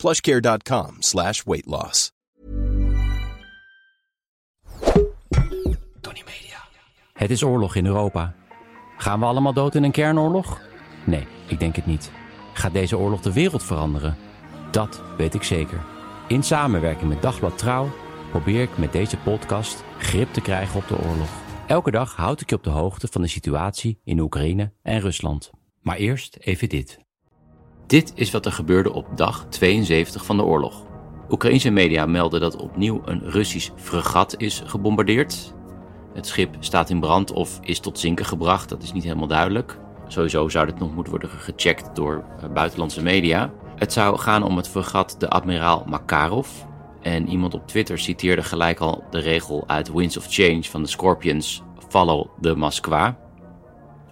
plushcare.com slash weight loss. Tony Media. Het is oorlog in Europa. Gaan we allemaal dood in een kernoorlog? Nee, ik denk het niet. Gaat deze oorlog de wereld veranderen? Dat weet ik zeker. In samenwerking met Dagblad Trouw probeer ik met deze podcast grip te krijgen op de oorlog. Elke dag houd ik je op de hoogte van de situatie in Oekraïne en Rusland. Maar eerst even dit. Dit is wat er gebeurde op dag 72 van de oorlog. Oekraïnse media melden dat opnieuw een Russisch fregat is gebombardeerd. Het schip staat in brand of is tot zinken gebracht, dat is niet helemaal duidelijk. Sowieso zou dit nog moeten worden gecheckt door eh, buitenlandse media. Het zou gaan om het fregat de admiraal Makarov. En iemand op Twitter citeerde gelijk al de regel uit Winds of Change van de Scorpions: Follow the Moskwa.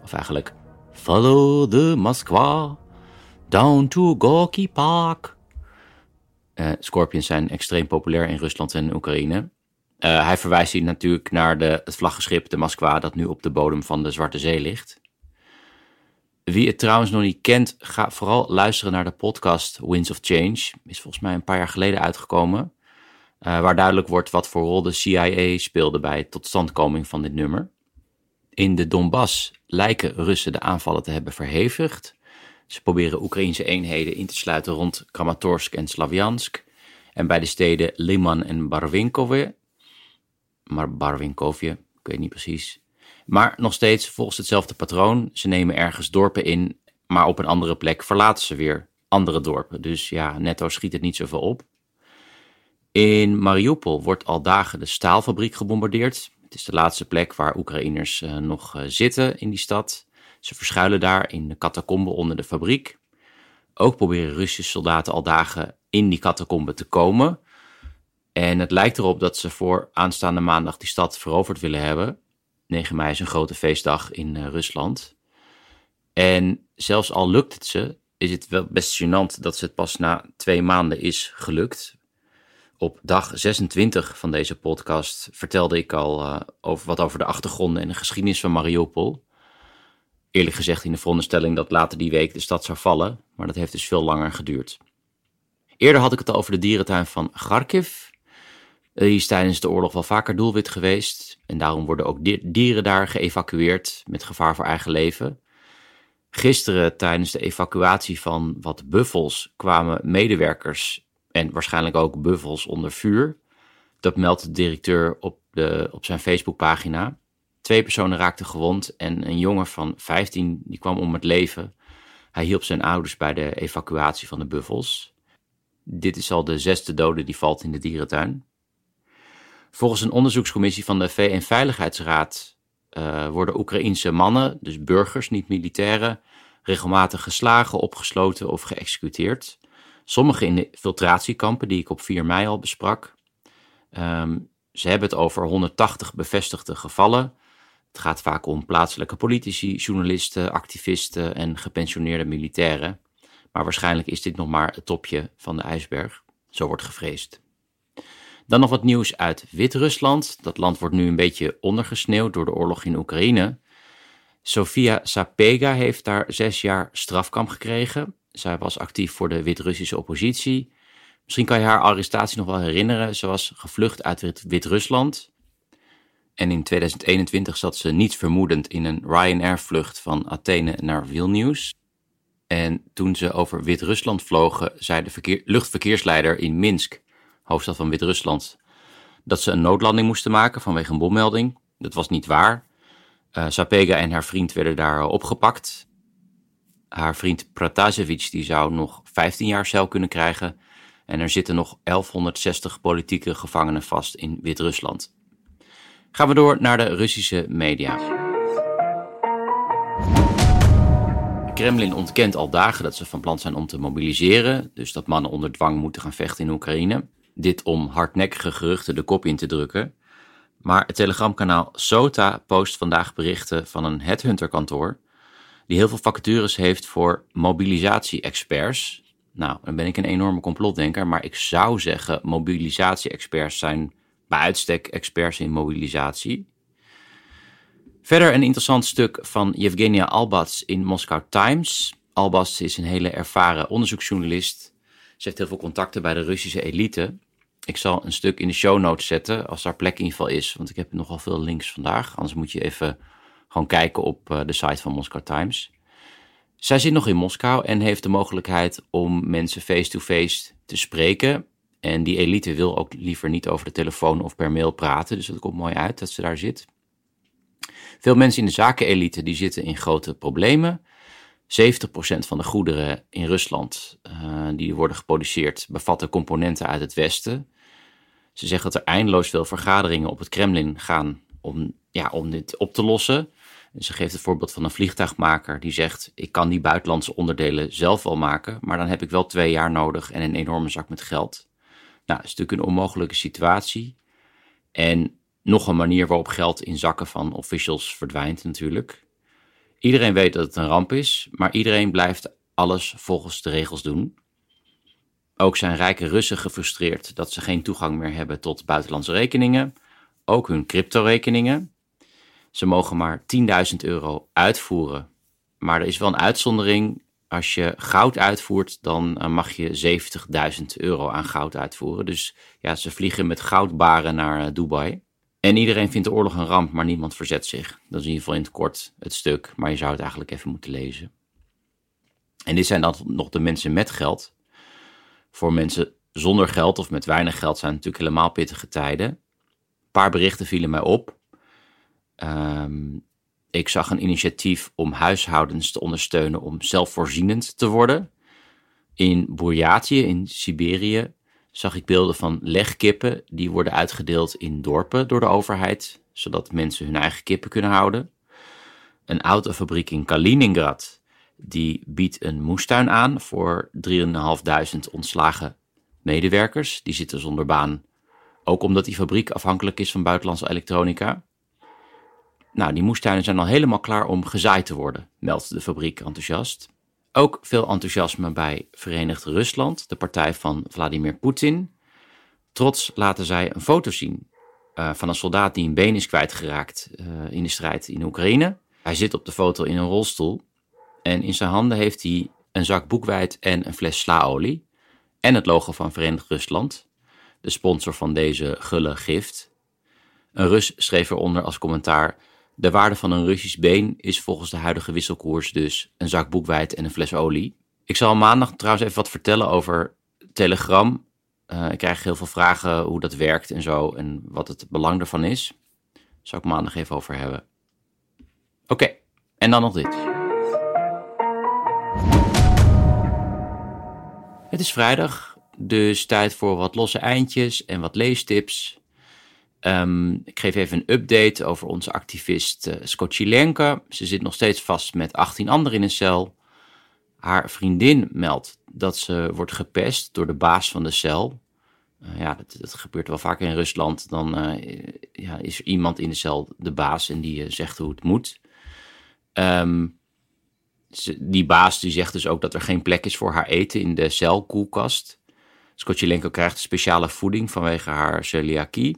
Of eigenlijk: Follow the Moskwa. Down to Gorky Park. Uh, Scorpions zijn extreem populair in Rusland en Oekraïne. Uh, hij verwijst hier natuurlijk naar de, het vlaggenschip de Moskwa dat nu op de bodem van de Zwarte Zee ligt. Wie het trouwens nog niet kent, ga vooral luisteren naar de podcast Winds of Change. Is volgens mij een paar jaar geleden uitgekomen. Uh, waar duidelijk wordt wat voor rol de CIA speelde bij totstandkoming van dit nummer. In de Donbass lijken Russen de aanvallen te hebben verhevigd. Ze proberen Oekraïnse eenheden in te sluiten rond Kramatorsk en Slavjansk. En bij de steden Liman en Barvinkovje. Maar Barvinkovje, ik weet niet precies. Maar nog steeds volgens hetzelfde patroon. Ze nemen ergens dorpen in, maar op een andere plek verlaten ze weer andere dorpen. Dus ja, netto schiet het niet zoveel op. In Mariupol wordt al dagen de staalfabriek gebombardeerd. Het is de laatste plek waar Oekraïners uh, nog uh, zitten in die stad. Ze verschuilen daar in de catacomben onder de fabriek. Ook proberen Russische soldaten al dagen in die catacomben te komen. En het lijkt erop dat ze voor aanstaande maandag die stad veroverd willen hebben. 9 mei is een grote feestdag in uh, Rusland. En zelfs al lukt het ze, is het wel best gênant dat ze het pas na twee maanden is gelukt. Op dag 26 van deze podcast vertelde ik al uh, over, wat over de achtergronden en de geschiedenis van Mariupol. Eerlijk gezegd in de veronderstelling dat later die week de stad zou vallen, maar dat heeft dus veel langer geduurd. Eerder had ik het over de dierentuin van Kharkiv. Die is tijdens de oorlog wel vaker doelwit geweest en daarom worden ook dieren daar geëvacueerd met gevaar voor eigen leven. Gisteren tijdens de evacuatie van wat buffels kwamen medewerkers en waarschijnlijk ook buffels onder vuur. Dat meldt de directeur op, de, op zijn Facebookpagina. Twee personen raakten gewond en een jongen van 15 die kwam om het leven. Hij hielp zijn ouders bij de evacuatie van de buffels. Dit is al de zesde dode die valt in de dierentuin. Volgens een onderzoekscommissie van de VN-veiligheidsraad uh, worden Oekraïense mannen, dus burgers, niet militairen, regelmatig geslagen, opgesloten of geëxecuteerd. Sommige in de filtratiekampen, die ik op 4 mei al besprak. Um, ze hebben het over 180 bevestigde gevallen. Het gaat vaak om plaatselijke politici, journalisten, activisten en gepensioneerde militairen. Maar waarschijnlijk is dit nog maar het topje van de ijsberg. Zo wordt gevreesd. Dan nog wat nieuws uit Wit-Rusland. Dat land wordt nu een beetje ondergesneeuwd door de oorlog in Oekraïne. Sofia Sapega heeft daar zes jaar strafkamp gekregen. Zij was actief voor de Wit-Russische oppositie. Misschien kan je haar arrestatie nog wel herinneren. Ze was gevlucht uit Wit-Rusland. En in 2021 zat ze niets vermoedend in een Ryanair-vlucht van Athene naar Vilnius. En toen ze over Wit-Rusland vlogen, zei de verkeer, luchtverkeersleider in Minsk, hoofdstad van Wit-Rusland, dat ze een noodlanding moesten maken vanwege een bommelding. Dat was niet waar. Uh, Sapega en haar vriend werden daar opgepakt. Haar vriend Pratasevich die zou nog 15 jaar cel kunnen krijgen. En er zitten nog 1160 politieke gevangenen vast in Wit-Rusland. Gaan we door naar de Russische media. Kremlin ontkent al dagen dat ze van plan zijn om te mobiliseren, dus dat mannen onder dwang moeten gaan vechten in Oekraïne. dit om hardnekkige geruchten de kop in te drukken. Maar het telegramkanaal Sota post vandaag berichten van een headhunterkantoor die heel veel vacatures heeft voor mobilisatie-experts. Nou, dan ben ik een enorme complotdenker, maar ik zou zeggen mobilisatie-experts zijn bij uitstek experts in mobilisatie. Verder een interessant stuk van Yevgenia Albats in Moscow Times. Albats is een hele ervaren onderzoeksjournalist. Ze heeft heel veel contacten bij de Russische elite. Ik zal een stuk in de show notes zetten, als daar plek in ieder geval is. Want ik heb nogal veel links vandaag. Anders moet je even gewoon kijken op eh, de site van Moscow Times. Zij zit nog in Moskou en heeft de mogelijkheid om mensen face-to-face te spreken. En die elite wil ook liever niet over de telefoon of per mail praten. Dus dat komt mooi uit dat ze daar zit. Veel mensen in de zakenelite die zitten in grote problemen. 70% van de goederen in Rusland uh, die worden geproduceerd bevatten componenten uit het Westen. Ze zeggen dat er eindeloos veel vergaderingen op het Kremlin gaan om, ja, om dit op te lossen. En ze geeft het voorbeeld van een vliegtuigmaker die zegt: Ik kan die buitenlandse onderdelen zelf wel maken, maar dan heb ik wel twee jaar nodig en een enorme zak met geld. Nou, dat is natuurlijk een onmogelijke situatie. En nog een manier waarop geld in zakken van officials verdwijnt, natuurlijk. Iedereen weet dat het een ramp is, maar iedereen blijft alles volgens de regels doen. Ook zijn rijke Russen gefrustreerd dat ze geen toegang meer hebben tot buitenlandse rekeningen, ook hun crypto-rekeningen. Ze mogen maar 10.000 euro uitvoeren. Maar er is wel een uitzondering. Als je goud uitvoert, dan eh, mag je 70.000 euro aan goud uitvoeren. Dus ja, ze vliegen met goudbaren naar eh, Dubai. En iedereen vindt de oorlog een ramp, maar niemand verzet zich. Dat is in ieder geval in het kort het stuk, maar je zou het eigenlijk even moeten lezen. En dit zijn dan nog de mensen met geld. Voor mensen zonder geld of met weinig geld zijn natuurlijk helemaal pittige tijden. Een paar berichten vielen mij op. Ehm, ik zag een initiatief om huishoudens te ondersteunen om zelfvoorzienend te worden. In Burjatië, in Siberië, zag ik beelden van legkippen die worden uitgedeeld in dorpen door de overheid, zodat mensen hun eigen kippen kunnen houden. Een autofabriek in Kaliningrad die biedt een moestuin aan voor 3.500 ontslagen medewerkers. Die zitten zonder baan, ook omdat die fabriek afhankelijk is van buitenlandse elektronica. Nou, die moestuinen zijn al helemaal klaar om gezaaid te worden, meldt de fabriek enthousiast. Ook veel enthousiasme bij Verenigd Rusland, de partij van Vladimir Poetin. Trots laten zij een foto zien uh, van een soldaat die een been is kwijtgeraakt uh, in de strijd in Oekraïne. Hij zit op de foto in een rolstoel en in zijn handen heeft hij een zak boekwijd en een fles slaolie. En het logo van Verenigd Rusland, de sponsor van deze gulle gift. Een Rus schreef eronder als commentaar de waarde van een Russisch been is volgens de huidige wisselkoers dus een zak boekwijd en een fles olie. Ik zal maandag trouwens even wat vertellen over Telegram. Uh, ik krijg heel veel vragen hoe dat werkt en zo en wat het belang ervan is. Daar zal ik maandag even over hebben. Oké, en dan nog dit. Het is vrijdag, dus tijd voor wat losse eindjes en wat leestips. Um, ik geef even een update over onze activist uh, Skochilenka. Ze zit nog steeds vast met 18 anderen in een cel. Haar vriendin meldt dat ze wordt gepest door de baas van de cel. Uh, ja, dat, gebeurt wel vaak in Rusland. Dan uh, ja, is er iemand in de cel de baas en die zegt hoe het moet. Ze, die baas die zegt dus ook dat er geen plek is voor haar eten in de celkoelkast. Skochilenko krijgt speciale voeding vanwege haar celiakie.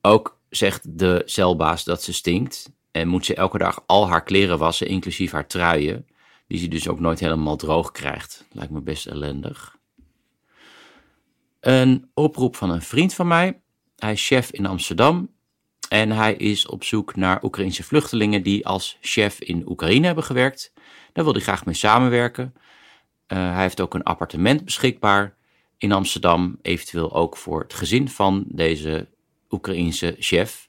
Ook zegt de celbaas dat ze stinkt en moet ze elke dag al haar kleren wassen, inclusief haar truien, die ze dus ook nooit helemaal droog krijgt. Lijkt me best ellendig. Een oproep van een vriend van mij. Hij is chef in Amsterdam en hij is op zoek naar Oekraïnse vluchtelingen die als chef in Oekraïne hebben gewerkt. Daar wil hij graag mee samenwerken. Uh, hij heeft ook een appartement beschikbaar in Amsterdam, eventueel ook voor het gezin van deze Oekraïense chef.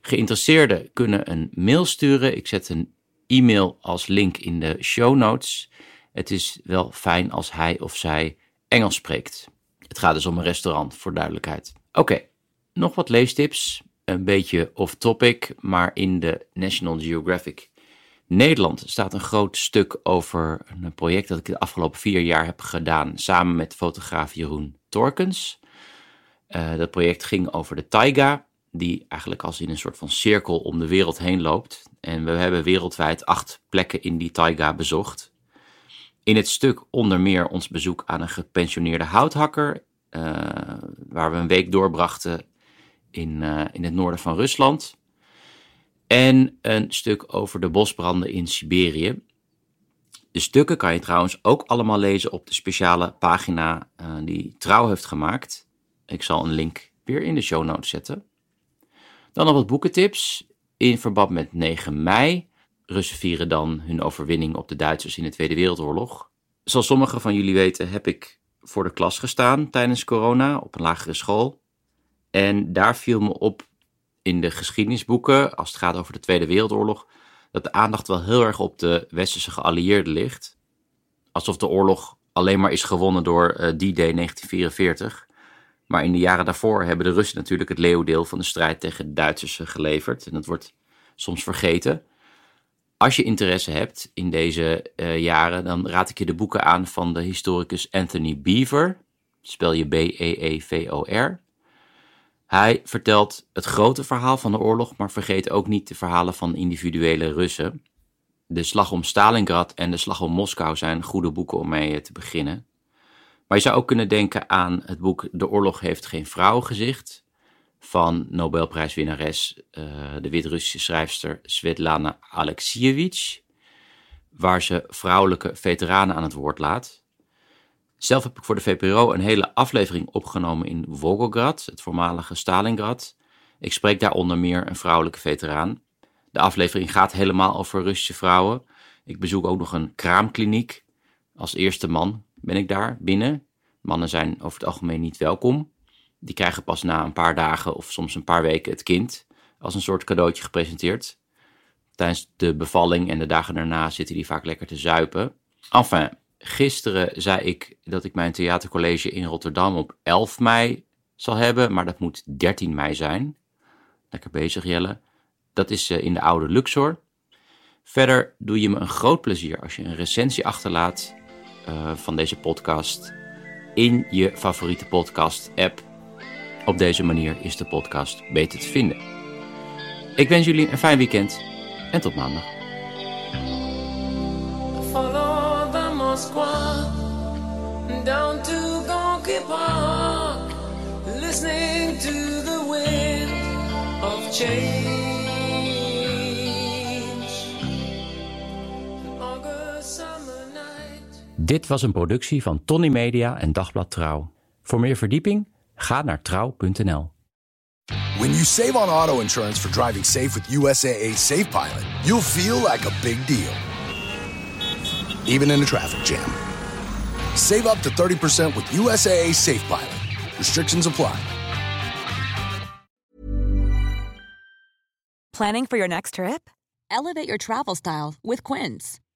Geïnteresseerden kunnen een mail sturen. Ik zet een e-mail als link in de show notes. Het is wel fijn als hij of zij Engels spreekt. Het gaat dus om een restaurant, voor duidelijkheid. Oké, nog wat leestips. Een beetje off-topic, maar in de National Geographic Nederland staat een groot stuk over een project dat ik de afgelopen vier jaar heb gedaan samen met fotograaf Jeroen Torkens. Uh, dat project ging over de taiga, die eigenlijk als in een soort van cirkel om de wereld heen loopt. En we hebben wereldwijd acht plekken in die taiga bezocht. In het stuk onder meer ons bezoek aan een gepensioneerde houthakker, uh, waar we een week doorbrachten in, uh, in het noorden van Rusland. En een stuk over de bosbranden in Siberië. De stukken kan je trouwens ook allemaal lezen op de speciale pagina die Trouw heeft gemaakt. Ik zal een link weer in de show notes zetten. Dan nog wat boekentips. In verband met 9 mei. Russen vieren dan hun overwinning op de Duitsers in de Tweede Wereldoorlog. Zoals sommigen van jullie weten heb ik voor de klas gestaan tijdens corona op een lagere school. En daar viel me op in de geschiedenisboeken, als het gaat over de Tweede Wereldoorlog, dat de aandacht wel heel erg op de westerse geallieerden ligt. Alsof de oorlog alleen maar is gewonnen door uh, D-Day 1944. Maar in de jaren daarvoor hebben de Russen natuurlijk het leeuwdeel van de strijd tegen de Duitsers geleverd. En dat wordt soms vergeten. Als je interesse hebt in deze uh, jaren, dan raad ik je de boeken aan van de historicus Anthony Beaver. Spel je B-E-E-V-O-R. Hij vertelt het grote verhaal van de oorlog, maar vergeet ook niet de verhalen van individuele Russen. De slag om Stalingrad en de slag om Moskou zijn goede boeken om mee te beginnen. Maar je zou ook kunnen denken aan het boek De oorlog heeft geen vrouwengezicht van Nobelprijswinnares, uh, de Wit-Russische schrijfster Svetlana Alexievich, waar ze vrouwelijke veteranen aan het woord laat. Zelf heb ik voor de VPRO een hele aflevering opgenomen in Volgograd, het voormalige Stalingrad. Ik spreek daar onder meer een vrouwelijke veteraan. De aflevering gaat helemaal over Russische vrouwen. Ik bezoek ook nog een kraamkliniek. Als eerste man ben ik daar binnen. Mannen zijn over het algemeen niet welkom. Die krijgen pas na een paar dagen of soms een paar weken het kind als een soort cadeautje gepresenteerd. Tijdens de bevalling en de dagen daarna zitten die vaak lekker te zuipen. Enfin, Gisteren zei ik dat ik mijn theatercollege in Rotterdam op 11 mei zal hebben, maar dat moet 13 mei zijn. Lekker bezig, Jelle. Dat is eh, in de oude Luxor. Verder doe je me een groot plezier als je een recensie achterlaat uh, van deze podcast in je favoriete podcast-app. Op deze manier is de podcast beter te vinden. Ik wens jullie een fijn weekend en tot maandag. Listening to the of change. Dit was een productie van Tony Media en Dagblad Trouw. Voor meer verdieping ga naar trouw.nl. When you save on auto insurance for driving safe with USAA Safe Pilot, you'll feel like a big deal. even in a traffic jam. Save up to 30% with USAA Safe Pilot. Restrictions apply. Planning for your next trip? Elevate your travel style with Quince.